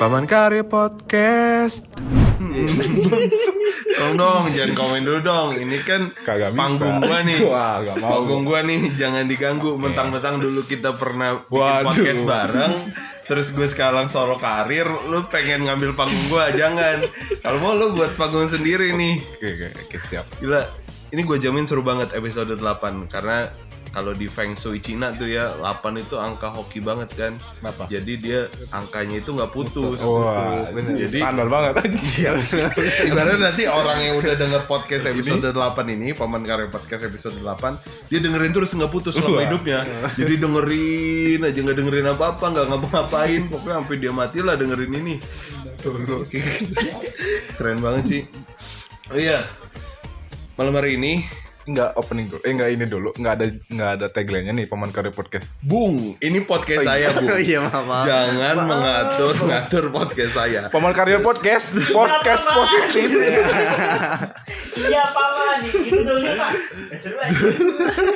Paman Karya Podcast. Tolong dong, jangan komen dulu dong. Ini kan Kagak bisa. panggung gua nih. Wah, gak mau. Panggung gua nih, jangan diganggu. Mentang-mentang dulu kita pernah bikin Waduh. podcast bareng. Terus gue sekarang solo karir, lu pengen ngambil panggung gua, jangan. Kalau mau lu buat panggung sendiri nih. Oke, oke, oke, siap. Gila, ini gue jamin seru banget episode 8 karena kalau di Feng Shui Cina tuh ya 8 itu angka hoki banget kan. Kenapa? Jadi dia angkanya itu nggak putus. Wah, Jadi standar banget aja. Ibaratnya nanti orang yang udah denger podcast episode 8 ini, Paman Karya Podcast episode 8, dia dengerin terus nggak putus selama Wah. hidupnya. Jadi dengerin aja nggak dengerin apa-apa, nggak ngapa-ngapain, pokoknya sampai dia mati lah dengerin ini. Keren banget sih. Oh iya. Malam hari ini Enggak opening dulu. Eh, enggak ini dulu. Enggak ada enggak ada tagline-nya nih Paman Karya Podcast. Bung, ini podcast saya, Bung. Oh iya maaf, maaf. Jangan mengatur ngatur podcast saya. Paman Karya Podcast, podcast Paman. positif. Iya paman, gitu dulu pak. Eh,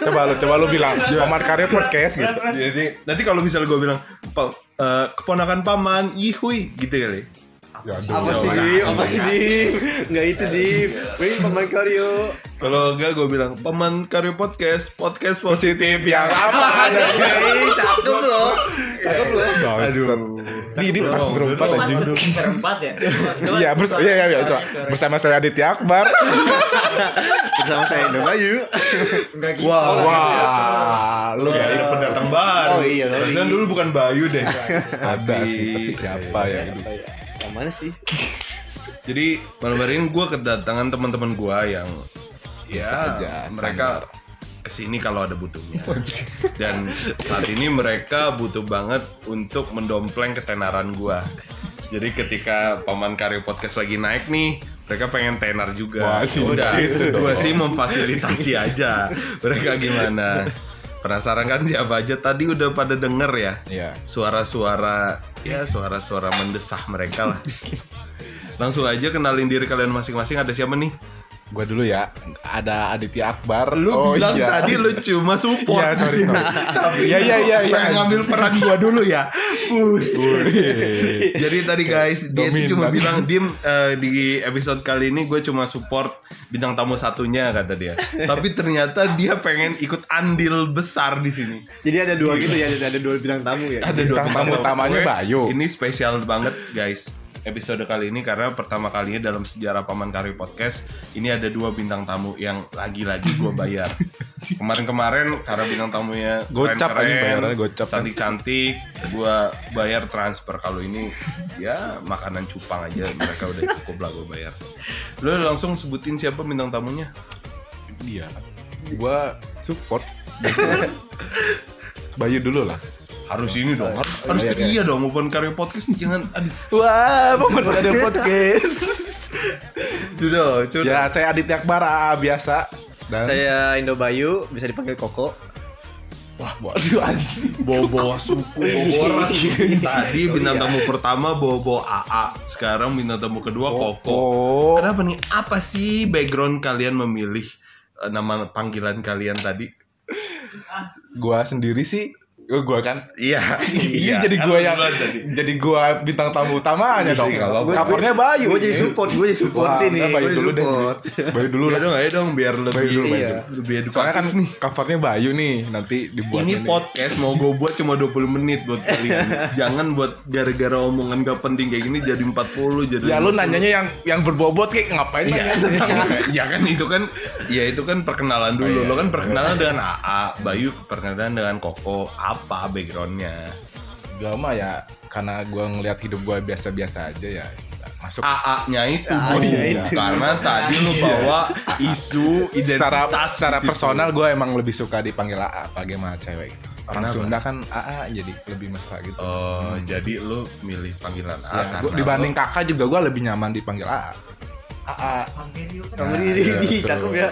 coba lu coba lu bilang Paman Karya Podcast gitu. Jadi nanti kalau misalnya gue bilang "Pa- eh, keponakan paman, yihui gitu kali. Ya, Apa sih Dim? Apa sih Dim? Nggak itu Dim. Wih pemain karyo. Kalau enggak gue bilang paman karyo podcast, podcast positif yang Apa aja? Hei, cakep loh. Cakep loh. Aduh. Ini ini pas berempat anjing. berempat ya? Coba Iya, bers iya iya iya, coba. Bersama saya Aditya Akbar. Bersama saya Indo Bayu. Enggak gitu. Wah, Wah, lu ya ada pendatang baru. Oh, iya. Perasaan dulu bukan Bayu deh. ada sih, tapi siapa ya? Yang mana sih? Jadi hari ini gue kedatangan teman-teman gue yang ya, aja, mereka ke sini kalau ada butuhnya. Dan saat ini mereka butuh banget untuk mendompleng ketenaran gue. Jadi ketika paman karya podcast lagi naik nih, mereka pengen tenar juga. Waduh, Udah, gue sih memfasilitasi aja. Mereka gimana? Penasaran kan siapa aja? Tadi udah pada denger ya? Iya. suara-suara ya suara-suara mendesah mereka lah. Langsung aja kenalin diri kalian masing-masing ada siapa nih? Gua dulu ya. Ada Aditya Akbar. Lu Oh, bilang iya. tadi lu cuma support Iya, sorry, sorry. Tapi Iya, iya, iya, iya. pengen ngambil peran gua dulu ya. Bus. Jadi tadi guys, dia tuh Dominan. cuma bilang Dim eh, di episode kali ini gue cuma support bintang tamu satunya kata dia. Tapi ternyata dia pengen ikut andil besar di sini. Jadi ada dua gitu ya, ada dua bintang tamu ya. Ada dua Bintang tamu utamanya Bayu. Ini spesial banget guys episode kali ini karena pertama kalinya dalam sejarah Paman Karya Podcast ini ada dua bintang tamu yang lagi-lagi gue bayar. Kemarin-kemarin karena bintang tamunya Gocap aja keren-keren, bayarnya, gocap. cantik-cantik, gue bayar transfer. Kalau ini ya makanan cupang aja mereka udah cukup lah gue bayar. Lo langsung sebutin siapa bintang tamunya? Dia. Gua support. Bayu dulu lah. Harus ini dong, harus, harus iya, ceria dong. Paman Karya Podcast jangan aduh. Wah, Paman Karya Podcast. Sudah, sudah. ya, saya Aditya Akbar ah, biasa. Dan Saya Indo Bayu, bisa dipanggil Koko. wah, waduh anjing. bawa-bawa suku, bawa ras. Tadi bintang tamu pertama bawa-bawa AA, sekarang bintang tamu kedua Koko. Oh, Kenapa nih? Apa sih background kalian memilih eh, nama panggilan kalian tadi? gua sendiri sih Oh, gua kan Iya, Iya, jadi gua yang jadi gua bintang tamu utamanya dong. nggak apa-apa. Covernya Bayu. Gue jadi support, gue jadi support Wah, sini. Bayu Gue dulu deh. Bayu dulu lah. dong, ayo dong biar lebih Bayu dulu, iya. dulu. lebih edukatif Soalnya kan nih. covernya Bayu nih, nanti dibuat Ini podcast mau gue buat cuma 20 menit buat kalian. Jangan buat gara-gara omongan gak penting kayak gini jadi 40 jadi Ya lu 50. nanyanya yang yang berbobot kayak ngapain Iya, nanya tentang ya kan itu kan ya itu kan perkenalan dulu. iya, Lo kan perkenalan dengan AA, Bayu perkenalan dengan Koko. Apa backgroundnya? Gua mah ya karena gua ngelihat hidup gua biasa-biasa aja ya masuk AA-nya itu, AA-nya Bu. itu. karena tadi lu bawa isu secara identitas secara situ. personal gue emang lebih suka dipanggil AA apalagi sama cewek gitu. Orang Kenapa? Sunda kan AA jadi lebih mesra gitu. Oh, jadi lu milih panggilan AA Ya, gua- dibanding kakak juga gue lebih nyaman dipanggil AA. AA, Panggil yuk, Kamu kenapa? ini iya, di betul. cakep ya.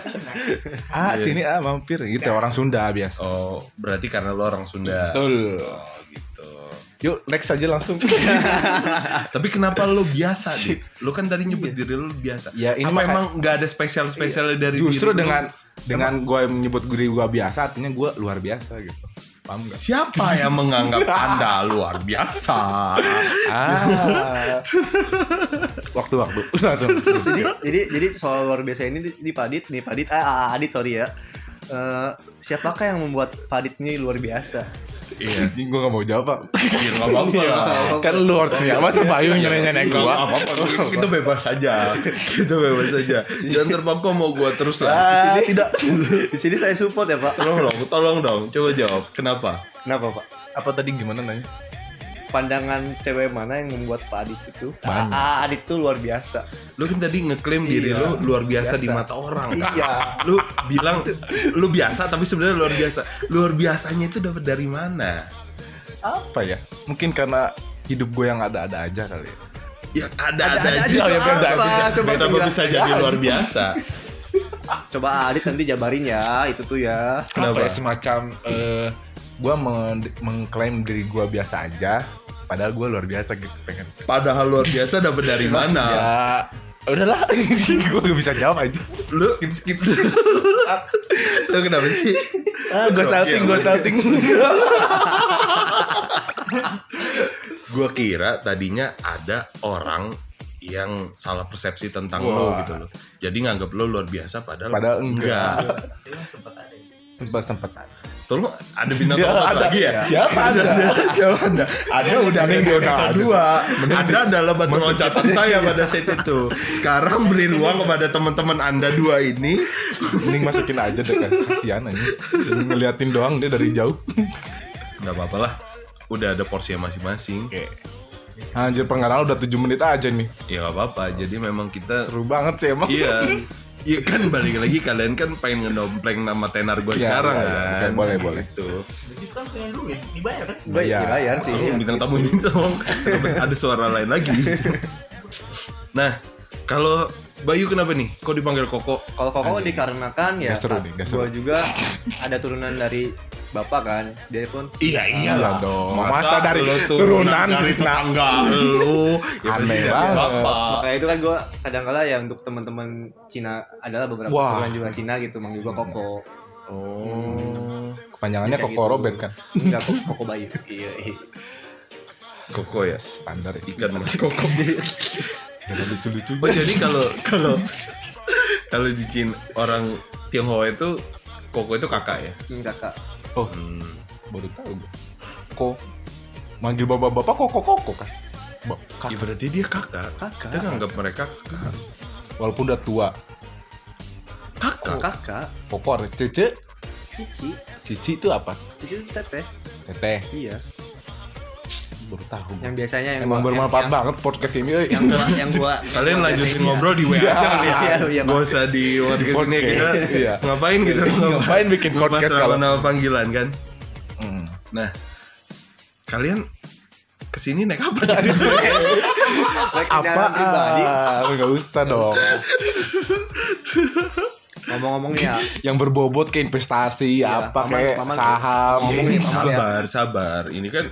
AA sini ah mampir gitu orang Sunda biasa. Oh, berarti karena lu orang Sunda. Betul. Oh, gitu. Yuk next aja langsung. Tapi kenapa lu biasa, Dik? Lu kan tadi nyebut diri lu biasa. Ya, ini Apa emang nggak ada spesial-spesial dari Justru diri lu? dengan dengan gue menyebut diri gue biasa artinya gue luar biasa gitu. Paham nggak? Siapa yang menganggap Anda luar biasa? Ah. Waktu-waktu langsung. jadi jadi jadi soal luar biasa ini di, di Padit nih Padit ah, ah, Adit sorry ya Eh, siapakah yang membuat Padit ini luar biasa Iya, Ini gue gak mau jawab pak iya nggak apa-apa. Kan lu harusnya Masa Bayu nyelek-nyelek Nggak gue apa-apa, kita bebas aja. Kita bebas aja. Jangan terpaku mau gua terus lah. Ah, tidak di sini saya support ya Pak Tolong dong, tolong dong. Coba jawab. Kenapa? kenapa Pak Apa tadi gimana nanya? Pandangan cewek mana yang membuat Pak Adit itu Banyak. ah, ah, Adit tuh luar biasa Lu kan tadi ngeklaim diri Iya. lu luar biasa, di Biasa. mata orang. Iya. Lu bilang lu biasa tapi sebenarnya luar biasa. Luar biasanya itu dapat dari mana? Apa ya? Mungkin karena hidup gue yang ada-ada aja kali ya Ya ada ada, Ada-ada aja. aja ya, apa? beda aja. Coba Kenapa penjelasan. bisa jadi luar biasa? coba Adit nanti jabarin ya itu tuh ya Kenapa? Apa ya, semacam eh gue meng- mengklaim diri gue biasa aja padahal gue luar biasa gitu pengen Padahal luar biasa dapat dari mana? ya udahlah gue gak bisa jawab aja Lu skip skip. lu kenapa sih? ah gue salting gue salting Gua kira tadinya ada orang yang salah persepsi tentang lo Wah. gitu loh. Jadi nganggap lo luar biasa padahal Padahal enggak. Emang sempat sempat Tolong ada bintang tamu ada. lagi ya? Siapa ada? Siapa ada? Ada udah nih di episode 2 Anda adalah batu loncatan saya pada saat itu. Sekarang beri ruang kepada teman-teman Anda dua ini. Mending masukin aja deh kan. Kasihan aja. Ngeliatin doang dia dari jauh. Gak apa-apa lah. Udah ada porsinya masing-masing. Oke. Anjir pengenalan udah 7 menit aja nih. Ya gak apa-apa. Jadi memang kita seru banget sih emang. Iya Iya kan balik lagi kalian kan pengen ngedompleng nama tenar gue Iya, sekarang iya. kan Oke, boleh, boleh. Gitu Jadi kan pengen duit, dibayar kan? baik Iya. dibayar sih Tolong bintang tamu ini tolong ada suara lain lagi. Nah, kalau Bayu kenapa nih? Kok dipanggil Koko? kalau Koko dikarenakan ya Gak seru nih, gak seru. gua juga ada turunan dari bapak kan dia pun Iya Iya dong. Masa, Masa dari lo turunan dari tetangga lu? Ya pasti Aneh dari banget. bapak. makanya itu kan gua kadang kala ya untuk teman-teman Cina adalah beberapa Wah. turunan juga Cina gitu manggil gua Koko Oh, kepanjangannya Kayak Koko gitu. Robert kan enggak Koko, Koko Bayu iya iya Koko ya. standar. Ikan mas Koko. Gak ada lucu-lucu Oh jadi kalau kalau kalau di Cina orang Tionghoa itu Koko itu kakak ya? enggak kak oh baru tahu gue kok manggil bapak-bapak kok kok kok kan Ba- Ya kakak. berarti dia kakak. Kakak. Kita nganggap mereka kakak. walaupun udah tua Kakak. kakak kokor cece cici cici itu apa cici itu teteh teteh iya baru tahu yang biasanya yang emang gua- bermanfaat yang, banget podcast ini euy. yang gua yang gua Kalian yang gua lanjutin biasain ya. ngobrol di WA aja kali ya. Iya, iya, Gak usah di podcast ini kita iya. ngapain gitu. Ngapain bikin podcast kalau- nama panggilan kan. Hmm. Nah, kalian ke sini naik apa? Naik apa pribadi nggak usah dong ngomong-ngomong ya yang berbobot ke investasi Iya, apa paman- kayak paman- saham ngomong nih, paman ya. sabar, sabar. Ini kan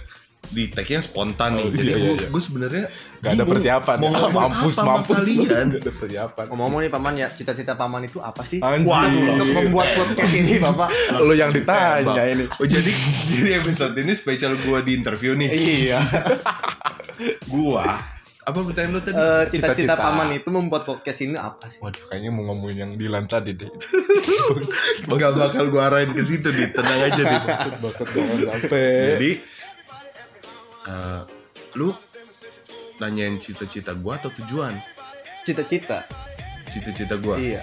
di tag-nya spontan nih. Oh, Jadi iya, iya, gue iya. gue sebenarnya Gak ada persiapan Mau ya. mampus apa mampus kalian. Gak ada persiapan ngomong-ngomong nih paman ya cita-cita paman itu apa sih Anjir. Waduh, untuk membuat podcast ini bapak lu yang ditanya ini Oh jadi jadi episode ini spesial gue di interview nih. iya Gua apa pertanyaan lu tadi? Eh, cita-cita paman itu membuat podcast ini apa sih waduh kayaknya mau ngomongin yang Dilan tadi deh Gak bakal gue arahin ke situ nih, tenang aja nih. banget jangan sampai Jadi eh, lu nanyain cita-cita gua atau tujuan? cita-cita Cita-cita gua. iya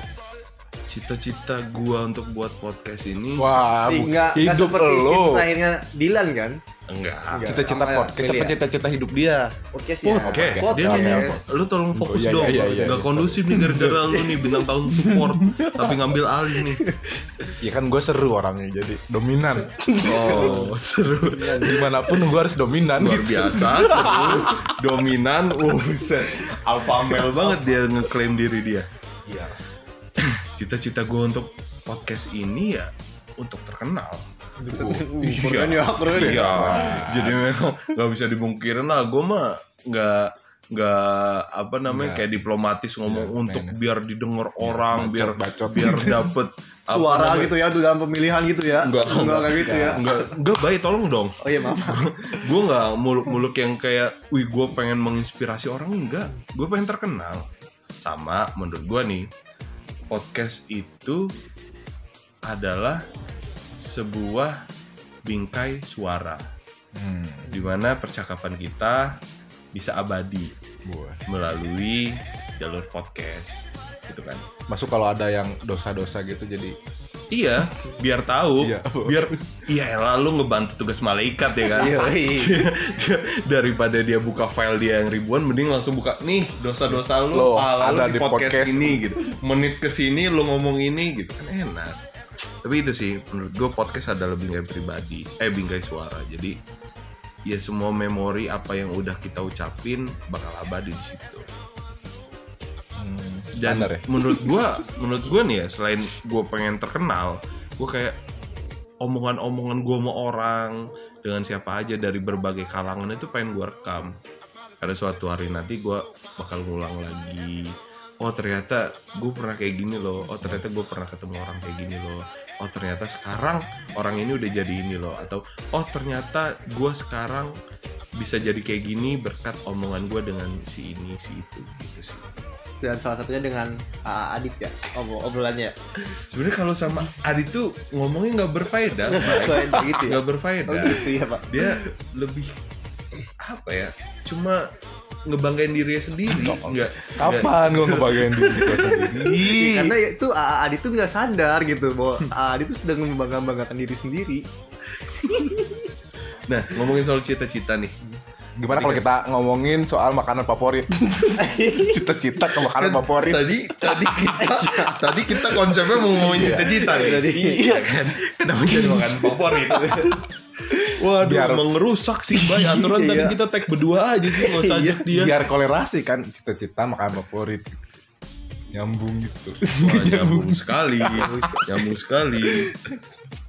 Cita-cita gua untuk buat podcast ini wah Ih, bu- nggak nggak hidup seperti lo sip terakhirnya Dilan kan enggak. Enggak. cita-cita podcast apa ya? cita-cita hidup dia podcastnya Oke, Podcast. dia nanya apa? Lu tolong fokus Oh, iya, dong. iya, iya, Gak iya. kondusif nih gara-gara lu nih bintang tahun support tapi ngambil alih nih. ya kan gue seru orangnya jadi dominan Oh, seru. di mana pun gue harus dominan Luar gitu biasa, seru, dominan, buset. Alpha male banget dia ngeklaim diri dia. iya Cita-cita gue untuk podcast ini ya untuk terkenal. Uh, keren ya keren ya Iya. Jadi memang nggak bisa dibungkirin lah. Gue mah nggak nggak apa namanya Nggak. kayak diplomatis ngomong Iya, untuk makanya. biar didengar orang, biar bacot. biar dapet suara namanya? gitu ya tuh dalam pemilihan gitu ya. Enggak, enggak kayak gitu ya. Enggak, enggak baik tolong dong. Oh iya maaf. gue nggak muluk-muluk yang kayak, wih gue pengen menginspirasi orang enggak. Gue pengen terkenal. Sama menurut gue nih, podcast itu adalah sebuah bingkai suara, Hmm, di mana percakapan kita bisa abadi buah. melalui jalur podcast, gitu kan? Masuk kalau ada yang dosa-dosa gitu jadi Iya, biar tahu, Iya. biar iya lalu ngebantu tugas malaikat ya kan. Iya. daripada dia buka file dia yang ribuan mending langsung buka nih dosa-dosa lu Loh, pahala lu ada di di podcast, podcast. ini gitu menit ke sini lu ngomong ini gitu kan enak tapi itu sih menurut gue podcast adalah bingkai pribadi eh bingkai suara jadi ya semua memori apa yang udah kita ucapin bakal abadi di situ dan standar ya. menurut gua menurut gua nih ya selain gua pengen terkenal gua kayak omongan-omongan gua sama orang dengan siapa aja dari berbagai kalangan itu pengen gua rekam. Pada suatu hari nanti gua bakal ngulang lagi oh ternyata gue pernah kayak gini loh. Oh ternyata gue pernah ketemu orang kayak gini loh. Oh ternyata sekarang orang ini udah jadi ini loh. Atau oh ternyata gue sekarang bisa jadi kayak gini berkat omongan gue dengan si ini si itu gitu sih Dan salah satunya dengan uh, Adit ya. Obro obrolannya. Sebenarnya kalau sama Adit tuh ngomongnya nggak berfaedah. Kayak gitu ya. nggak Oh berfaedah. gitu ya, Pak. Dia lebih apa ya? Cuma ngebanggain dirinya sendiri. Nggak. Kapan gua ngebagian diri gua sendiri? Iya, karena itu AA Adit tuh nggak sadar gitu bahwa Adit tuh sedang membanggakan diri sendiri. Nah ngomongin soal cita-cita nih. Gimana kalau kita ngomongin soal makanan favorit? Cita-cita ke makanan favorit. Tadi tadi kita tadi kita konsepnya mau ngomongin cita-cita nih. Iya kan? Kenapa jadi makan favorit? Waduh, Biar- mengerusak sih Bay aturan tadi Iya. kita tag berdua aja sih nggak usah ajak dia. Biar kolerasi kan cita-cita makanan favorit. Nyambung gitu. Wah, nyambung sekali, nyambung sekali.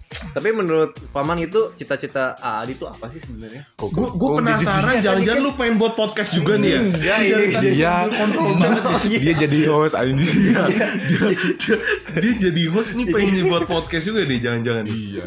Tapi menurut Paman itu cita-cita Adit tuh apa sih sebenarnya? Gue penasaran, jangan-jangan lu pengen buat podcast juga nih ya? Enggak, ini dia dia, dia jadi host anjing. dia, dia jadi host nih pengen buat podcast juga nih, jangan-jangan. Iya.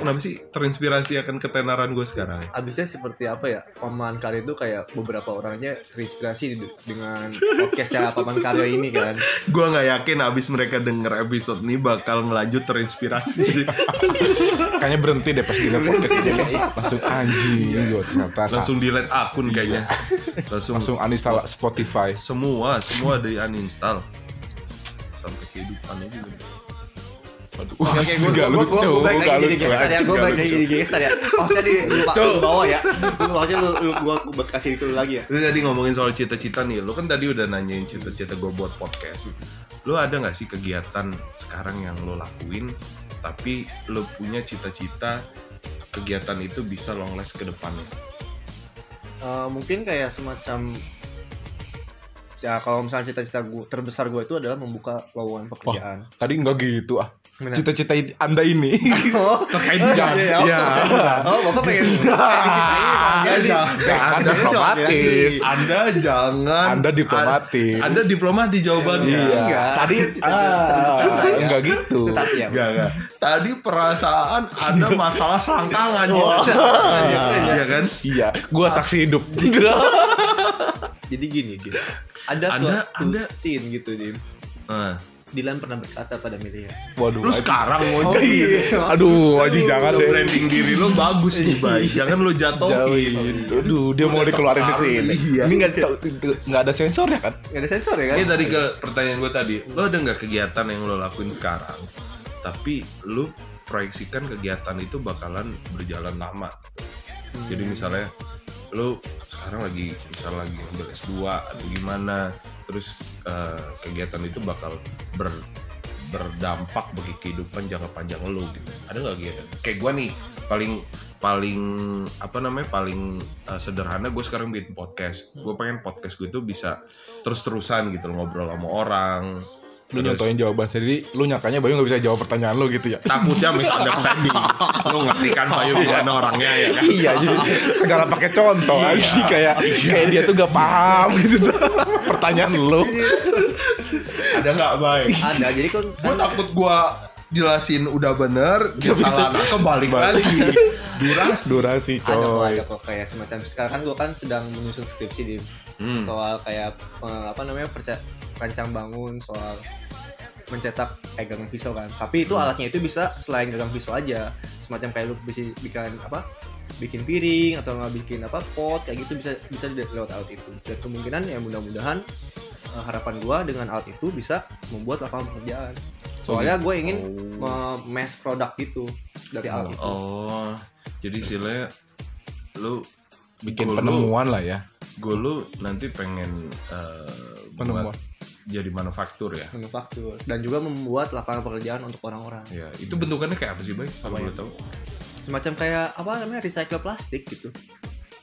Kenapa sih terinspirasi akan ketenaran gue sekarang? Abisnya seperti apa ya? Paman Karya itu kayak beberapa orangnya terinspirasi dengan podcastnya Paman Karya ini kan. Gue nggak yakin abis mereka denger episode ini bakal ngelanjut terinspirasi. Kayaknya berhenti deh pas denger podcast ini. Langsung anjing gua ternyata. Langsung delete akun kayaknya. Langsung, langsung uninstall Spotify. semua, semua di uninstall. Sampai kehidupan aja gitu. Aduh, Oke, oke, gue gak gue lucu, gue balik gak lagi jadi lucu. gestar ya, gue gak balik lagi jadi gestar ya. Maksudnya di lu pak lu bawa ya, lu maksudnya lu lu kasih ke lu lagi ya. Lu tadi ngomongin soal cita-cita nih, lu kan tadi udah nanyain cita-cita gue buat podcast. Lu ada nggak sih kegiatan sekarang yang lo lakuin, tapi lu punya cita-cita kegiatan itu bisa long last ke depannya? Eh, mungkin kayak semacam ya kalau misalnya cita-cita gue terbesar gue itu adalah membuka lowongan pekerjaan. Tadi enggak gitu ah. Cita-cita Anda ini. Oh, Terkait oh, bidang. iya, Ya. Oh, bapak pengen. Jadi, Anda jadi, diplomatis. Anda jangan Anda diplomatis. Anda diplomatis jawabannya. Iya. Enggak. Tadi ah, ya. enggak gitu. Ya. Enggak, enggak. Tadi perasaan ada masalah selangkangan ya. Iya kan? Iya, gua saksi hidup. Jadi gini, Dim. Ada Anda- suatu Anda- scene gitu, Dim. Dilan pernah berkata pada Melia. Waduh. lu sekarang mau Oh, iya. Aduh, anjing jangan Lu deh. branding diri lu bagus nih, Bay. Jangan lu jatuhin. Aduh, dia mau dikeluarin di sini. Iya. Ini enggak enggak ada sensor ya kan? Gak ada sensor ya kan? Ini tadi ke pertanyaan gue tadi, lo ada nggak kegiatan yang lo lakuin sekarang, tapi lo proyeksikan kegiatan itu bakalan berjalan lama. Jadi misalnya lo sekarang lagi misal lagi ambil S2 atau gimana, terus eh, kegiatan itu bakal ber berdampak bagi kehidupan jangka panjang lo gitu. Ada nggak kegiatan? Kayak gue nih paling paling apa namanya paling eh, sederhana gue sekarang bikin podcast. Gue pengen podcast gue tuh bisa terus-terusan gitu loh, ngobrol sama orang lu nyontoin jawaban sendiri, lu nyakanya Bayu nggak bisa jawab pertanyaan lu gitu ya. Takutnya misunderstanding. Lu ngerti kan Bayu gimana orangnya ya kan? iya, jadi segala pakai contoh aja kayak kayak dia tuh gak paham gitu pertanyaan lu. Ada nggak baik? ada jadi kan Gue takut gue jelasin udah bener, dia salah nah kebalik lagi. Durasi. Durasi ada kok coy. ada kok kayak semacam sekarang kan gue kan sedang menyusun skripsi di Hmm. soal kayak eh, apa namanya perca rancang bangun soal mencetak kayak gagang pisau kan. Tapi itu alatnya itu bisa selain gagang pisau aja semacam kayak lu bisa bikin apa bikin piring atau nggak bikin apa pot kayak gitu bisa bisa di- lewat alat itu. Dan kemungkinan ya mudah-mudahan eh, harapan gua dengan alat itu bisa membuat lapangan pekerjaan. Soalnya gue ingin mass produk gitu dari alat itu. Oh, jadi sile lu Bikin goal lu- penemuan lah ya. Gue lu nanti pengen eh, Penemuan. buat jadi manufaktur ya. manufaktur dan juga membuat lapangan pekerjaan untuk orang-orang Ya, itu bentukannya kayak apa sih, Bay? Kalau boleh tahu. semacam kayak apa namanya recycle plastik gitu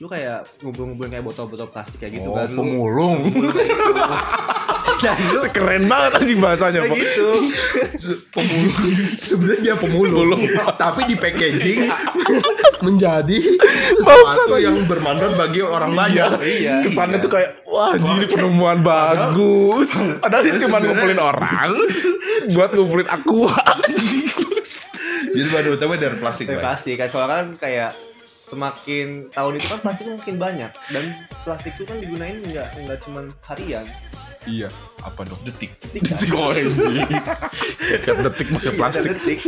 lu kayak ngumpul-ngumpulin kayak botol-botol plastik kayak gitu oh, kan lu pemulung. dan lu Keren banget anjing bahasanya, kayak Pak. gitu Pemulung. Sebenarnya dia pemulung, tapi di packaging menjadi Sesuatu yang bermanfaat bagi orang banyak. iya Kesannya tuh kayak wah anjing ini penemuan bagus. Padahal dia cuma ngumpulin orang buat ngumpulin aku. Jadi bahan utama dari plastik, dari plastik kan soalnya kan kayak semakin tahun itu kan plastik makin banyak dan plastik itu kan digunain nggak nggak cuma harian iya, apa dong? Detik. detik kan Oh anjing. Kayak detik pakai plastik. Dan detik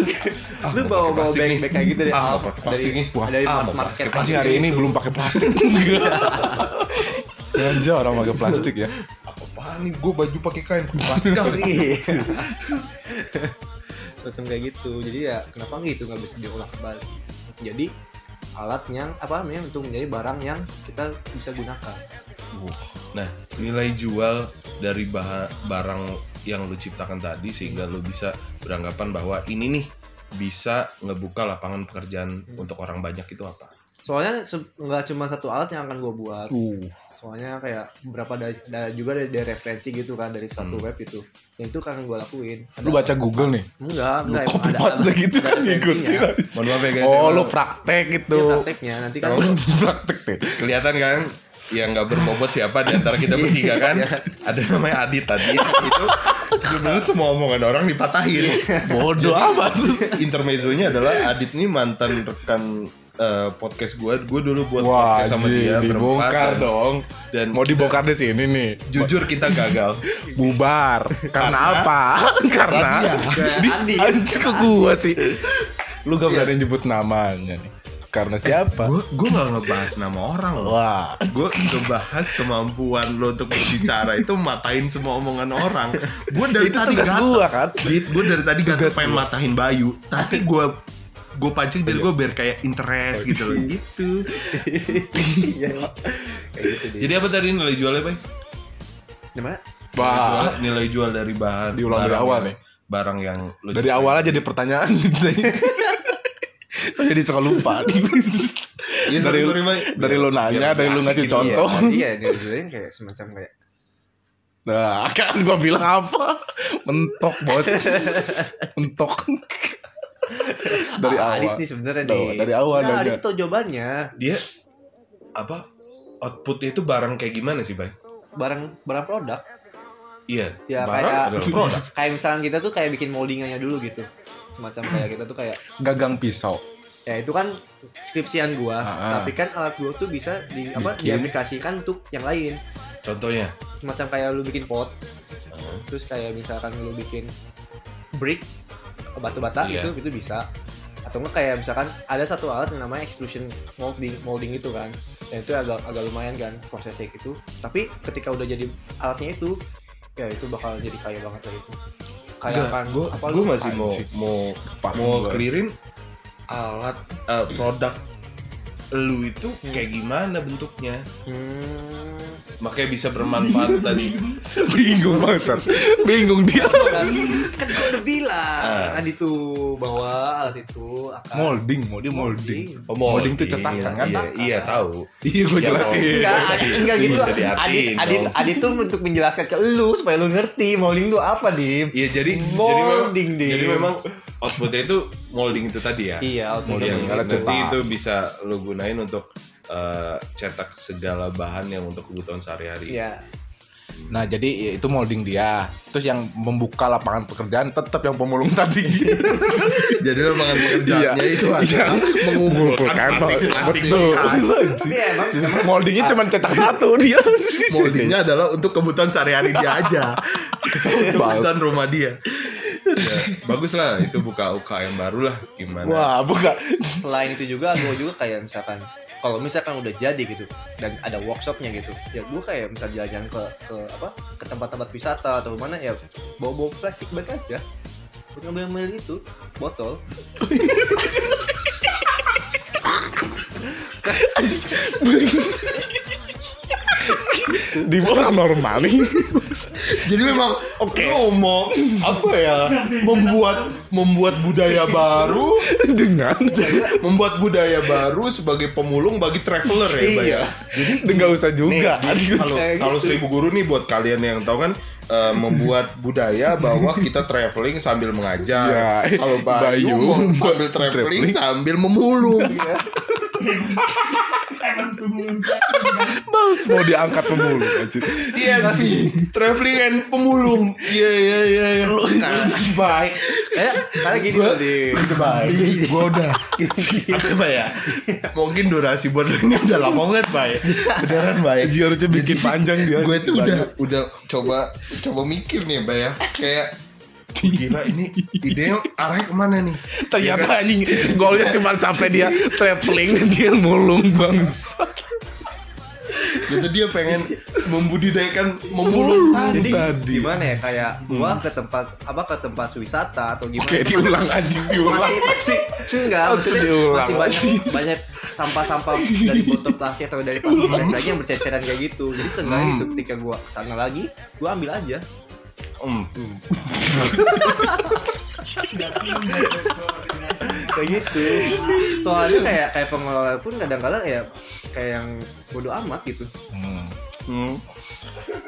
lu bawa bawa plastik bag bag kayak gitu deh Ah, Ah, pakai plastik dari nih. Wah, dari ah, market plastik hari ini itu. belum pakai plastik. Sengaja orang pakai plastik ya. apa nih? Gue baju pakai kain plastik kali. Iya. macam kayak gitu jadi ya kenapa gitu nggak bisa diolah kembali jadi alat yang apa namanya untuk menjadi barang yang kita bisa gunakan Nah, nilai jual dari baha- barang yang lu ciptakan tadi sehingga lu bisa beranggapan bahwa ini nih bisa ngebuka lapangan pekerjaan untuk orang banyak itu apa? soalnya nggak cuma satu alat yang akan gue buat Uh, soalnya kayak beberapa da, da- juga dari, dari referensi gitu kan dari satu web itu yang itu kan gue lakuin lu baca Google nih. enggak enggak Copy emang paste gitu ada kan referensinya. ngikutin. Mohon maaf ya guys. Oh, lu praktek gitu. Iya, prakteknya nanti kan Oh, praktek deh. kelihatan kan yang nggak berbobot siapa di antara kita bertiga kan? Ada namanya Adit tadi. itu sebenarnya semua omongan orang dipatahin. Bodoh amat. Intermezzonya adalah Adit nih mantan rekan eh, podcast gue. Gue dulu buat Wah, podcast sama dia dibongkar dan- dong. Dan Mau dibongkar di sini nih. jujur kita gagal. Bubar. Karena apa? Karena Andi anjing ke gua sih. Lu gak berani nyebut namanya nih. Karena siapa? gue gue nggak ngebahas nama orang loh. Wah. gue ngebahas kemampuan lo untuk berbicara itu matain semua omongan orang. Gue dari Itu tadi tugas gatel. gua kan. Gue dari tadi Tugas pengen gua. matahin Bayu, tapi gue gue pancing diri gue biar kayak interest gitu loh. Gitu. Iya, Pak. kayak gitu Jadi apa tadi nilai jualnya, Bay? gimana Nilai Bah. jual, nilai jual dari bahan. Diulang dari awal nih. Barang yang lo Dari awal aja di pertanyaan. Saya jadi suka lupa. Iya, dari sorry, sorry, dari lu nanya, Biar dari lu ngasih gitu. contoh. iya dia judulnya kayak semacam kayak Nah, kan gua bilang apa? Mentok, Bos. Mentok. dari Ah, awal. Adit nih sebenarnya nih dari awal aja. Adit tuh jawabannya Dia apa? Outputnya itu barang kayak gimana sih, Bay? barang barang produk Iya, Ya, barang kayak- adalah produk. kayak misalnya kita tuh kayak bikin moldingannya dulu gitu semacam kayak kita tuh kayak Gagang pisau. ya itu kan skripsian gua Ah, ah. tapi kan alat gua tuh bisa di apa Bikin. diaplikasikan untuk yang lain Contohnya, semacam kayak lu bikin pot Ah. terus kayak misalkan lu bikin brick batu bata Iya. itu itu bisa. Atau enggak kayak misalkan ada satu alat yang namanya extrusion molding molding itu kan. Dan itu agak agak lumayan kan prosesnya gitu. Tapi ketika udah jadi alatnya itu ya itu bakal jadi kaya banget lah itu. Kayak kan gue apa gue lu masih mau anjing. mau mau gua. clearin alat eh, produk lu itu kayak gimana bentuknya? Hmm, makanya bisa bermanfaat tadi. Bingung banget. Bingung dia. kan kan gue udah bilang Ah. tadi tuh bahwa alat itu akan Molding, mau dia molding. Oh, Molding tuh cetakan kan? Iya, iya tahu. Iya, gue Ya, jelasin. Enggak, enggak gitu. bisa Adit, Adit. Adit tuh untuk menjelaskan ke lu supaya lu ngerti molding itu apa, Dim. Iya jadi Molding, jadi memang, Dim. jadi memang outputnya itu molding itu tadi ya. Iya, output Yang Molding, alat nanti cetak. itu bisa lo gunain untuk eh, cetak segala bahan yang untuk kebutuhan sehari-hari. Iya. Nah, jadi ya, itu molding dia. Terus yang membuka lapangan pekerjaan tetap yang pemulung tadi. Jadi lapangan pekerjaannya itu adalah mengumpulkan plastik, plastik betul. Tapi emang Moldingnya cuma cetak satu dia. moldingnya adalah untuk kebutuhan sehari-hari dia aja. kebutuhan rumah dia. Ya, bagus lah itu buka UKM baru lah gimana. Wah, buka. selain itu juga gue juga kayak misalkan kalau misalkan udah jadi gitu dan ada workshopnya gitu ya gue kayak misal jalan-jalan ke ke apa ke tempat-tempat wisata atau mana ya bawa bawa plastik bag aja. Terus ngambil ngambil itu botol Di orang normal nih. Jadi memang oke ngomong apa ya membuat membuat budaya baru Dengan membuat budaya baru sebagai pemulung bagi traveler ya, ya. Iya. Jadi enggak usah juga. Kalau kalau gitu. seribu guru nih buat kalian yang tahu kan eh, membuat budaya bahwa kita traveling sambil mengajar. Ya, Kalau Bayu, Bayu sambil traveling. traveling sambil memulung. Emang mau diangkat pemulung anjir. Iya tapi traveling and pemulung. Iya iya iya. iya. Baik. eh karena gini loh di Baik. Gua udah. Apa ya? Mungkin durasi buat lu ini udah lama banget, Baik. Beneran, Baik. Anjir harusnya bikin panjang dia. gue tuh udah udah coba coba mikir nih mbak ya kayak gila ini ide arahnya ke mana nih? Ternyata anjing golnya cuma sampai dia traveling dan dia mulung bangsa. gitu dia pengen membudidayakan memulung jadi tadi. gimana ya kayak gua ke tempat apa ke tempat wisata atau gimana? Oke diulang anjing diulang. masih masih enggak maksudnya diulang. masih banyak banyak sampah-sampah dari botol plastik atau dari plastik lagi yang berceceran kayak gitu. Jadi setengahnya itu ketika gua ke sana lagi gua ambil aja Hmm. kayak gitu soalnya kayak kayak pengelola pun kadang-kadang ya kayak yang bodoh amat gitu Hmm. Hmm.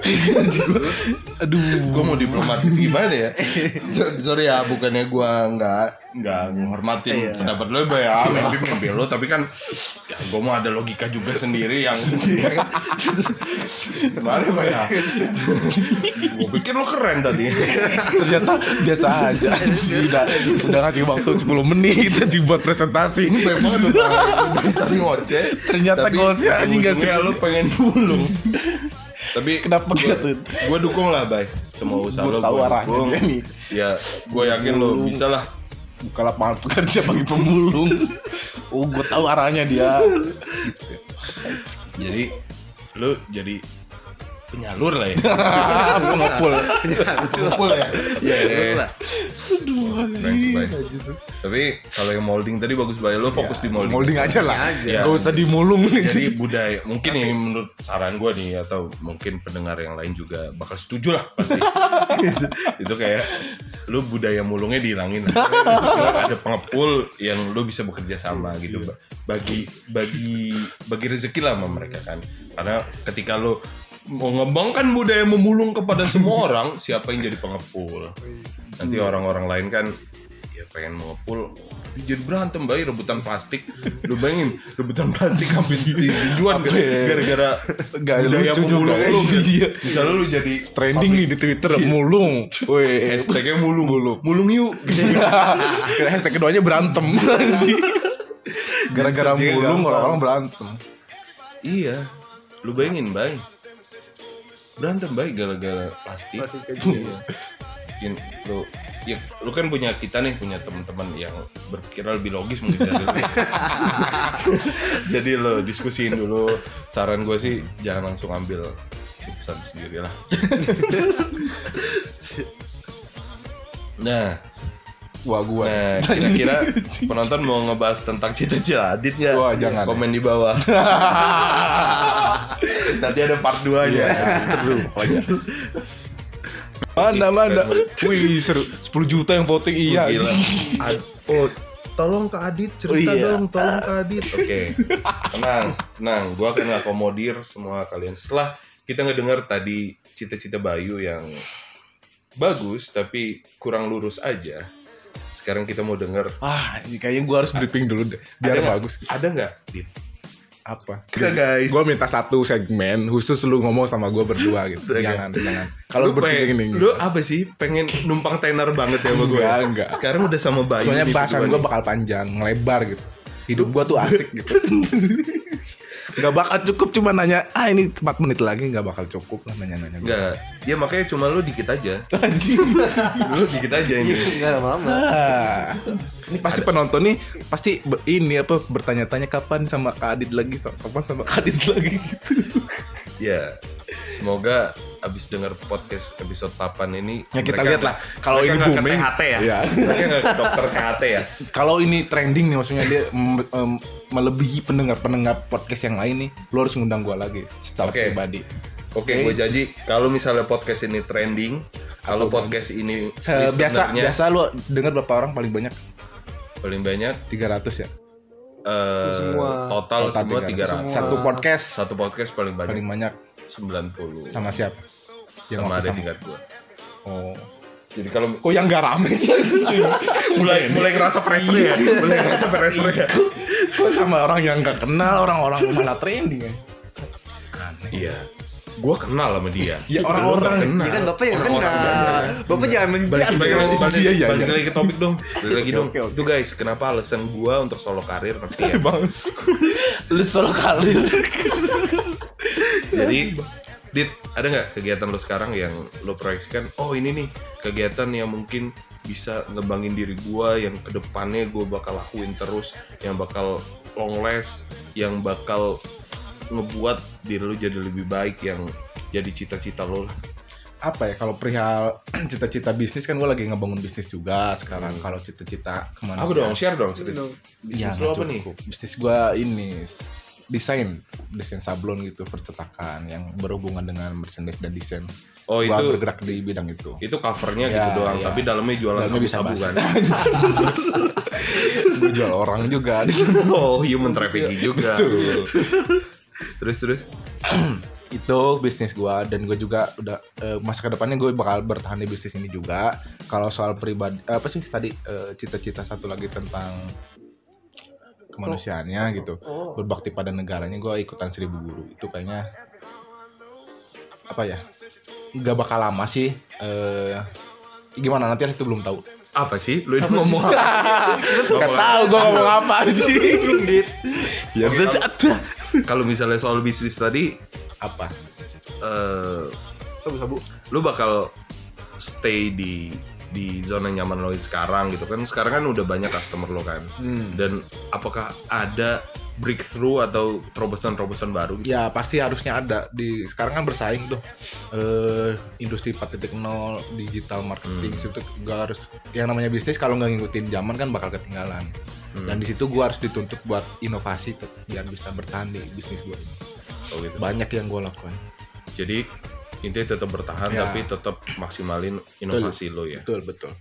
Aduh. gue mau diplomatis gimana ya So- sorry ya bukannya gue nggak nggak menghormatin Iya. pendapat lo ya mimpi mimpi lo tapi kan ya gue mau ada logika juga sendiri yang gimana Mbak ya gue pikir lo keren tadi Ternyata biasa aja. Udah, udah ngasih waktu 10 menit aja buat presentasi. ini banyak banget tadi ngoceh Ternyata Tapi goalsnya anjing gak lu pengen bulung. Tapi Kenapa gitu? gue dukung lah, Bay. Semua usaha Gua lo tahu arahnya dia nih. Ya, gue yakin lo bisa lah. Buka lapangan pekerja bagi pemulung. Oh, gue tahu arahnya dia. Jadi lu jadi penyalur lah ya. Pengepul. kumpul ya Iya, Betul lah. Bay. Tapi kalau yang molding tadi bagus Bay. Lo fokus di molding. Molding aja lah. Ya. Gak usah dimulung. Jadi budaya mungkin ini menurut saran gue nih atau mungkin pendengar yang lain juga bakal setuju lah pasti. itu kayak lu budaya mulungnya dihilangin ada pengepul yang lu bisa bekerja sama gitu Ba- bagi bagi bagi rezeki lah sama mereka kan. Karena ketika lu mau ngembangkan budaya memulung kepada semua orang, siapa yang jadi pengepul? Nanti orang-orang lain kan ya pengen mengepul jadi berantem bayi rebutan plastik lu bayangin rebutan plastik sampai di- dijual gara-gara Gak budaya lucu juga. lu. Iya. misalnya lu jadi Trending nih di Twitter mulung. Weh. hashtagnya mulung mulung mulung yuk Kira hashtag keduanya berantem. Gara-gara mulung orang-orang berantem. iya lu bayangin bay berantem bay gara-gara plastik Plastik aja. Iya. Mungkin lu ya lu kan punya kita nih punya teman-teman yang berpikir lebih logis mungkin dari lu. jadi lo diskusiin dulu saran gue sih jangan langsung ambil keputusan sendiri lah nah Wah gua. nah kira-kira penonton mau ngebahas tentang cita-cita Adit nggak Wah, jangan. komen di bawah Nanti ada part 2 Iya, nya. seru pokoknya. Mana mana? Wih seru. 10 juta yang voting iya. Gila. Oh, tolong ke Adit cerita Oh, iya. dong, tolong ke Adit. Oke. Tenang, tenang. Gua akan akomodir semua kalian. Setelah kita ngedengar tadi cita-cita Bayu yang bagus tapi kurang lurus aja. Sekarang kita mau denger Ah, ini kayaknya gue harus briefing dulu deh. Biar ada bagus. Ada nggak? Apa? Bisa, guys. Gue minta satu segmen khusus lu ngomong sama gue berdua gitu. Jangan, jangan. Kalau bertiga gini. Lu apa sih? Pengen numpang tenar banget ya sama gue? Enggak, enggak. Sekarang udah sama Bayu Soalnya bahasan gue bakal panjang, ngelebar gitu. Hidup gue tuh asik gitu. Gak bakal cukup cuma nanya, ah ini 4 menit lagi gak bakal cukup lah nanya-nanya. gua. Enggak. Ya makanya cuma lu dikit aja. lu dikit aja ini. Enggak lama-lama. Ah, ini pasti penonton nih pasti ber- ini apa bertanya-tanya kapan sama Kak Adit lagi kapan sama Kak Adit lagi gitu. Ya, semoga abis denger podcast episode papan ini Ya, kita lihat lah. Kalau ini booming, THT ya. Mereka nggak ke dokter THT ya. Kalau ini trending nih maksudnya dia melebihi pendengar-pendengar podcast yang lain nih, lu harus ngundang gua lagi secara Oke. pribadi. Oke, Oke. gue janji kalau misalnya podcast ini trending, kalau podcast ini biasa biasa lu dengar berapa orang paling banyak? paling banyak 300 ya. Eh, Semua. total, semua 300. Satu podcast Satu podcast paling banyak paling banyak 90. sama siapa? Yang sama ada tingkat gue. Oh. Jadi kalau Kok yang gak rame sih? mulai mulai ngerasa pressure ya, mulai ngerasa pressure ya. Kok sama orang yang gak kenal, orang-orang malah trending ya. Iya. Gue kenal sama dia. Ya, orang-orang. kenal. Ya kan Bapak yang kenal. banyak. Bapak jangan menjudge balik lagi dong. balik, Iya, iya, balik iya. lagi ke topik dong balik lagi dong itu guys kenapa alasan gua untuk solo karir ngerti ya Bang. Lu solo kalir. jadi dit ada nggak kegiatan lo sekarang yang lo proyeksikan oh ini nih kegiatan yang mungkin bisa ngembangin diri gua yang ke depannya gua bakal lakuin terus yang bakal long last yang bakal ngebuat diri lo jadi lebih baik yang jadi cita-cita lo lah. Apa ya kalau perihal cita-cita bisnis kan gue lagi ngebangun bisnis juga sekarang. Kalau cita-cita ke mana apa dong share dong cerita dong. bisnis Ya, lo apa nih? Bisnis gue ini desain. Desain sablon gitu percetakan yang berhubungan dengan merchandise dan desain. Oh Gua itu bergerak di bidang itu. itu covernya Ya, gitu doang ya. tapi dalamnya jualan Dalamnya bisa kan? gue jual orang juga. Oh human trafficking juga terus terus. Itu bisnis gua dan gue juga udah eh, masa ke depannya gue bakal bertahan di bisnis ini juga. Kalau soal pribadi apa sih tadi eh, cita-cita satu lagi tentang kemanusiaannya gitu. Oh. berbakti pada negaranya gue ikutan seribu guru. Itu kayaknya apa ya nggak bakal lama sih eh gimana nanti itu belum tahu. Apa sih? Lu ini ngomong apa? Gak tahu gue ngomong apa sih. Ya kalau misalnya soal bisnis tadi apa eh Sabu-sabu. lu bakal stay di di zona nyaman lo sekarang gitu kan sekarang kan udah banyak customer lo kan Hmm. dan apakah ada breakthrough atau terobosan-terobosan baru gitu? Ya pasti harusnya ada. Di sekarang kan bersaing tuh. Eh industri 4.0 digital marketing itu gak harus yang namanya bisnis kalau nggak ngikutin zaman kan bakal ketinggalan. Dan di situ gua harus dituntut buat inovasi tetap biar bisa bertahan di bisnis gua. Ini. Oh, gitu. banyak yang gua lakukan. Jadi intinya tetap bertahan Ya. tapi tetap maksimalin inovasi lo ya? Betul betul.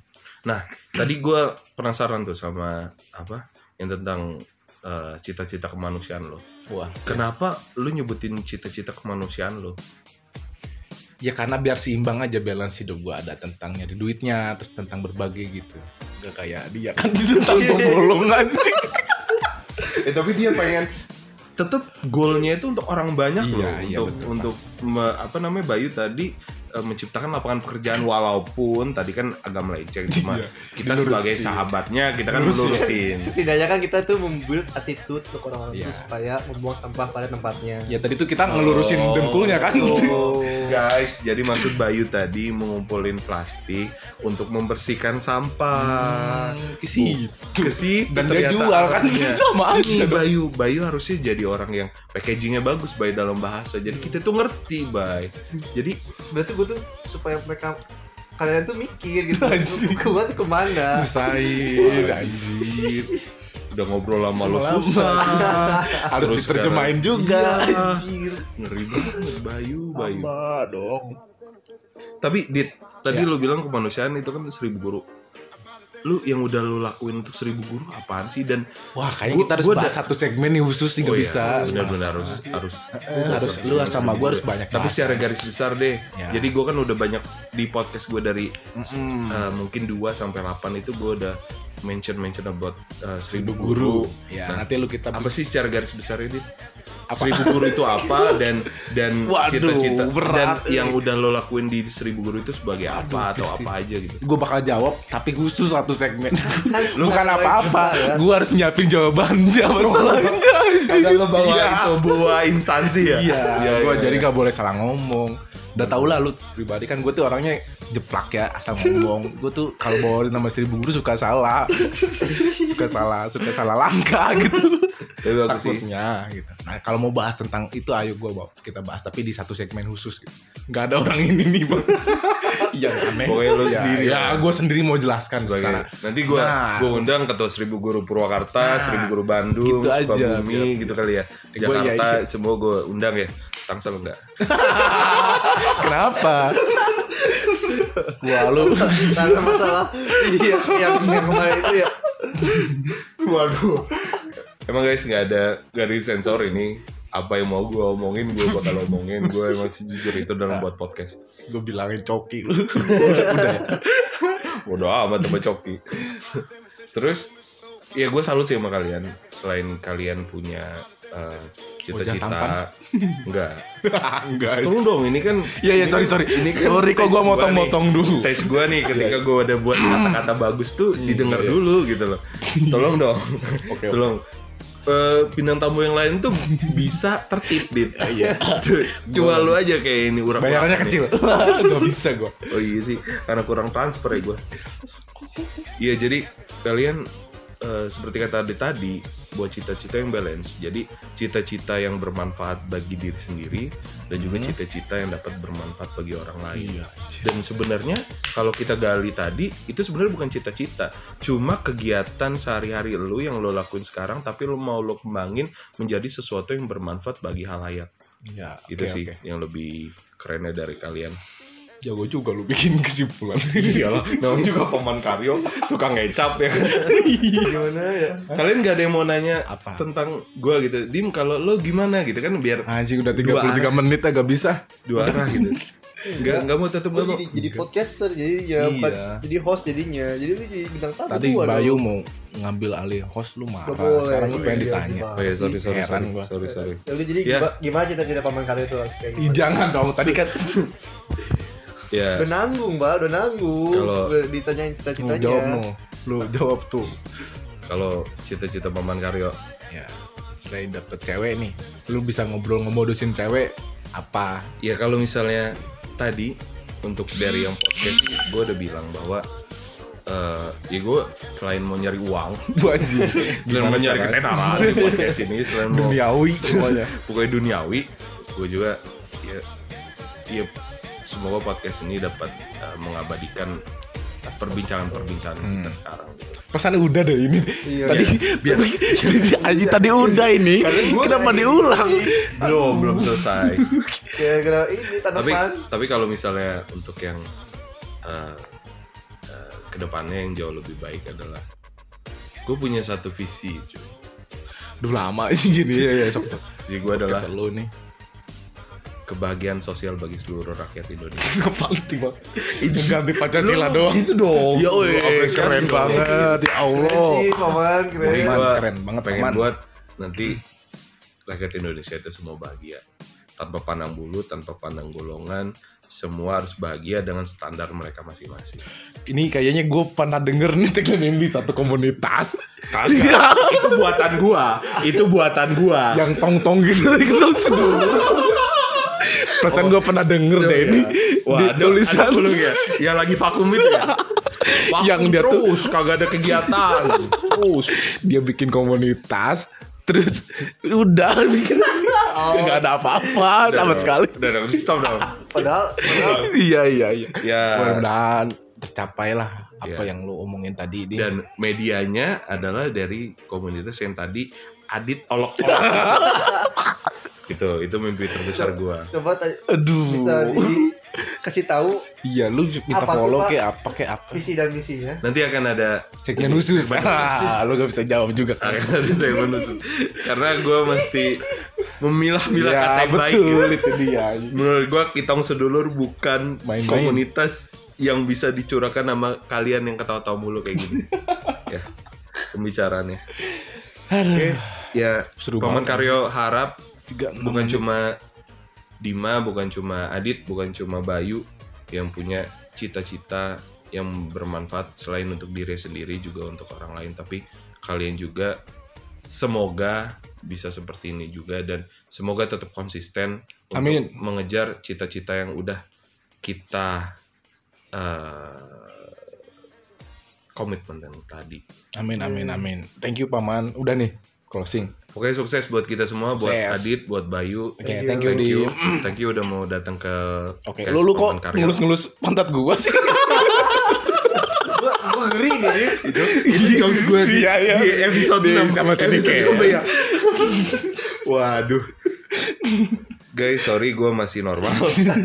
Nah, tadi gue penasaran tuh sama apa yang tentang eh, cita-cita kemanusiaan lo. wah Kenapa lu nyebutin cita-cita kemanusiaan lo? ya karena biar seimbang aja balance hidup gua ada tentang nyari duitnya terus tentang berbagi gitu. Gak kayak dia kan tentang bolong anjing. Eh tapi dia pengen tetap goalnya itu untuk orang banyak Iya, loh iya, untuk betul, untuk me- apa namanya Bayu tadi eh, menciptakan lapangan pekerjaan walaupun tadi kan agak melenceng cuma Iya, kita dilurusin. sebagai sahabatnya kita kan melurusin Setidaknya kan kita tuh membuild attitude untuk orang-orang Iya. itu supaya membuang sampah pada tempatnya. ya tadi tuh kita ngelurusin Oh, dengkulnya kan Oh. Guys, jadi maksud Bayu tadi mengumpulin plastik untuk membersihkan sampah. Hmm, ke situ. Ke situ Dan dia jual kan sama aja Ini dong. Bayu, Bayu harusnya jadi orang yang packagingnya bagus Bay dalam bahasa. Jadi kita tuh ngerti Bay. Jadi Sebenarnya tuh gue tuh supaya mereka kalian tuh mikir gitu. Gua tuh ke mana? Nusain anjir. udah ngobrol lama lo Lama. susah Harus Terus diterjemahin juga. Iya. ngeri banget Bayu Bayu dong. tapi dit tadi Ya. lu bilang kemanusiaan itu kan seribu guru lu yang udah lu lakuin untuk seribu guru apaan sih? Dan Wah, kayaknya Gua- kita harus gua bahas satu segmen nih khusus nih Oh iya, bisa. benar-benar harus harus Eh, harus lu sama gue harus banyak tapi secara garis besar deh Ya. jadi gue kan udah banyak di podcast gue dari eh, mungkin 2 sampai 8 itu gue udah mention mention about eh, seribu guru, Ya, Nah, nanti lu kita apa sih secara garis besar ini seribu guru itu apa dan dan Waduh, cita-cita dan berat, yang udah lo lakuin di seribu guru itu sebagai apa atau apa aja gitu? Gue bakal jawab tapi khusus satu segmen. Lu bukan kan apa-apa. ya. gue harus nyiapin jawabannya masalahnya Karena lo bawa Iya. sebuah instansi ya? Iya. Iya, gue iya, jadi iya. gak boleh salah ngomong. Udah tau lah lu pribadi kan gue tuh orangnya jeplak ya asal ngomong. Gue tuh kalau bawa nama seribu guru suka salah. Suka salah suka salah langkah gitu Tapi bagus sih. takutnya gitu nah kalau mau bahas tentang itu ayo gue bawa kita bahas tapi di satu segmen khusus gitu nggak ada orang ini nih bang yang aneh Pokoknya lu Ya, sendiri ya, ya. gue sendiri mau jelaskan secara sebagai nanti gue Nah. gue undang ketua seribu guru Purwakarta, seribu guru Bandung, gitu aja, Sukabumi, gitu kali ya. Gua iya, Jakarta iya. semua gue undang ya. Tangsel enggak? kenapa Wah lu karena masalah iya, yang yang kemarin itu ya Waduh. Emang guys nggak ada garis sensor ini. Apa yang mau gue omongin gue bakal omongin. Gue emang jujur itu dalam buat podcast. gue bilangin coki lu udah ya Bodoh amat sama Coki. Terus ya gue salut sih sama kalian. Selain kalian punya Wajah cita-cita, enggak. enggak Tolong dong, ini kan Iya, iya, ini sorry, kan- sorry. Ini kan Sorry, kok gua motong-motong dulu. Stage gua nih ketika gua udah buat kata-kata bagus tuh didengar dulu gitu loh. Tolong dong. Oke, Tolong. Eh, bintang tamu yang lain tuh bisa tertib dit. Iya. Cuma lu aja kayak ini urak bayarannya kecil gak bisa gue Oh iya sih, karena kurang transfer ya gue. Iya jadi kalian eh, seperti kata Adi tadi buat cita-cita yang balance. Jadi cita-cita yang bermanfaat bagi diri sendiri dan juga cita-cita yang dapat bermanfaat bagi orang lain. Iya. Dan sebenarnya kalau kita gali tadi itu sebenarnya bukan cita-cita, cuma kegiatan sehari-hari lu yang lo lakuin sekarang tapi lo mau lo kembangin menjadi sesuatu yang bermanfaat bagi halayak. ya Itu oke, sih oke. yang lebih kerennya dari kalian. Jago juga lu bikin kesimpulan Iyalah, namanya juga paman karyo, tukang ngecap ya. gimana ya Kalian gak ada yang mau nanya Apa? tentang gua gitu. Dim kalau lo gimana gitu kan biar anjing udah Dua 33 menit agak bisa dua arah gitu. Enggak enggak mau tetep Gua enggak mau. jadi jadi podcaster jadi ya Iya. bukan jadi host jadinya jadi lu jadi bintang tamu tadi gua Bayu dong. mau ngambil alih host lu marah boleh, sekarang lu iya, pengen iya, ditanya Oh iya, sorry sorry sorry. gua. Sorry sorry. Ya udah jadi Ya. gimana, cita-cita paman karya itu kayak jangan dong tadi kan Ya. Udah nanggung, Mbak, udah nanggung. Kalau- ditanyain lu cita-citanya. jawab no lu jawab tuh. Kalau cita-cita paman karyo? Ya selain dapet cewek nih. Lu bisa ngobrol ngemodusin cewek apa? Ya kalau misalnya tadi untuk dari yang podcast gue udah bilang bahwa eh ya gue selain mau nyari uang, bu anjing. selain mau nyari ketenaran di podcast ini, selain mau duniawi semuanya. pokoknya duniawi, gue juga ya ya semoga podcast ini dapat eh, mengabadikan perbincangan-perbincangan kita sekarang. pesannya udah deh ini. Iya. tadi biar Aji tadi udah ini. Kenapa diulang? Belum belum selesai. Kira-kira ini tapi tanaman. tapi kalau misalnya untuk yang uh, uh, ke depannya yang jauh lebih baik adalah gue punya satu visi cuy. Duh lama sih gini ya ya sok sok visi gue adalah kesel lu nih kebahagiaan sosial bagi seluruh rakyat Indonesia. Ngapa tiba itu ganti Pancasila doang? itu dong. Ya weh keren banget ya Keren Allah. sih, paman, keren. Jadi Paman, gua keren banget, pengen Paman. buat nanti rakyat Indonesia itu semua bahagia. Tanpa pandang bulu tanpa pandang golongan semua harus bahagia dengan standar mereka masing-masing. Ini kayaknya gue pernah denger nih tagline ini di satu komunitas. Itu buatan gua. Itu buatan gua. Yang tong tong gitu Perasaan gue pernah denger deh ini Wah, di ada, tulisan ya? Yang lagi vakum itu ya? Vakum Yang dia tuh- terus, kagak ada kegiatan. Terus. dia bikin komunitas terus udah bikin nggak ada apa-apa sama sekali Udah, udah, stop dong. Padahal, padahal iya iya iya Ya. mudah-mudahan tercapai lah apa Iya. yang lu omongin tadi di dan medianya adalah dari komunitas yang tadi Adit olok-olok itu itu mimpi terbesar gua. Coba aduh. bisa dikasih tahu iya lu minta Apa follow kayak apa kayak apa? Visi dan misinya. nanti akan ada segmen khusus. Ah, lu gak bisa jawab juga kan akan ada segmen khusus. Karena gua mesti memilah-milah ya, kata yang baik. betul gitu. itu dia. Menurut gua kitong sedulur bukan Main-main. komunitas yang bisa dicurahkan sama kalian yang ketawa-tawa mulu kayak gini. Ya pembicaraannya oke ya Seru Paman banget. Karyo harap tiga enam bukan menit. cuma Dima, bukan cuma Adit, bukan cuma Bayu yang punya cita-cita yang bermanfaat selain untuk diri sendiri juga untuk orang lain, tapi kalian juga semoga bisa seperti ini juga dan semoga tetap konsisten untuk Amin. mengejar cita-cita yang udah kita eh, komitmen yang tadi. amin amin amin thank you paman udah nih closing Oke sukses buat kita semua, buat Sukses. Adit, buat Bayu. Oke, thank you, thank you, Dim. thank you udah mau datang ke oke podcast lu kok ngelus-ngelus pantat gua sih Gua gua ngeri nih. itu itu jokes gue di, Iya, iya. di episode Di 6 sama. 6 ya. Waduh. Guys, sorry gue masih normal.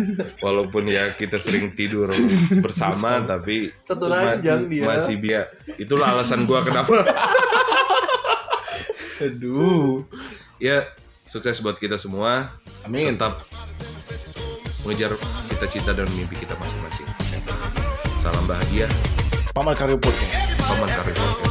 Walaupun ya kita sering tidur bersama, tapi Satu ranjang dia. Masih dia. Itulah alasan gue kenapa. Aduh ya, sukses buat kita semua. Amin. Tetap mengejar cita-cita dan mimpi kita masing-masing. Salam bahagia, paman karyo podcast Paman Karyo.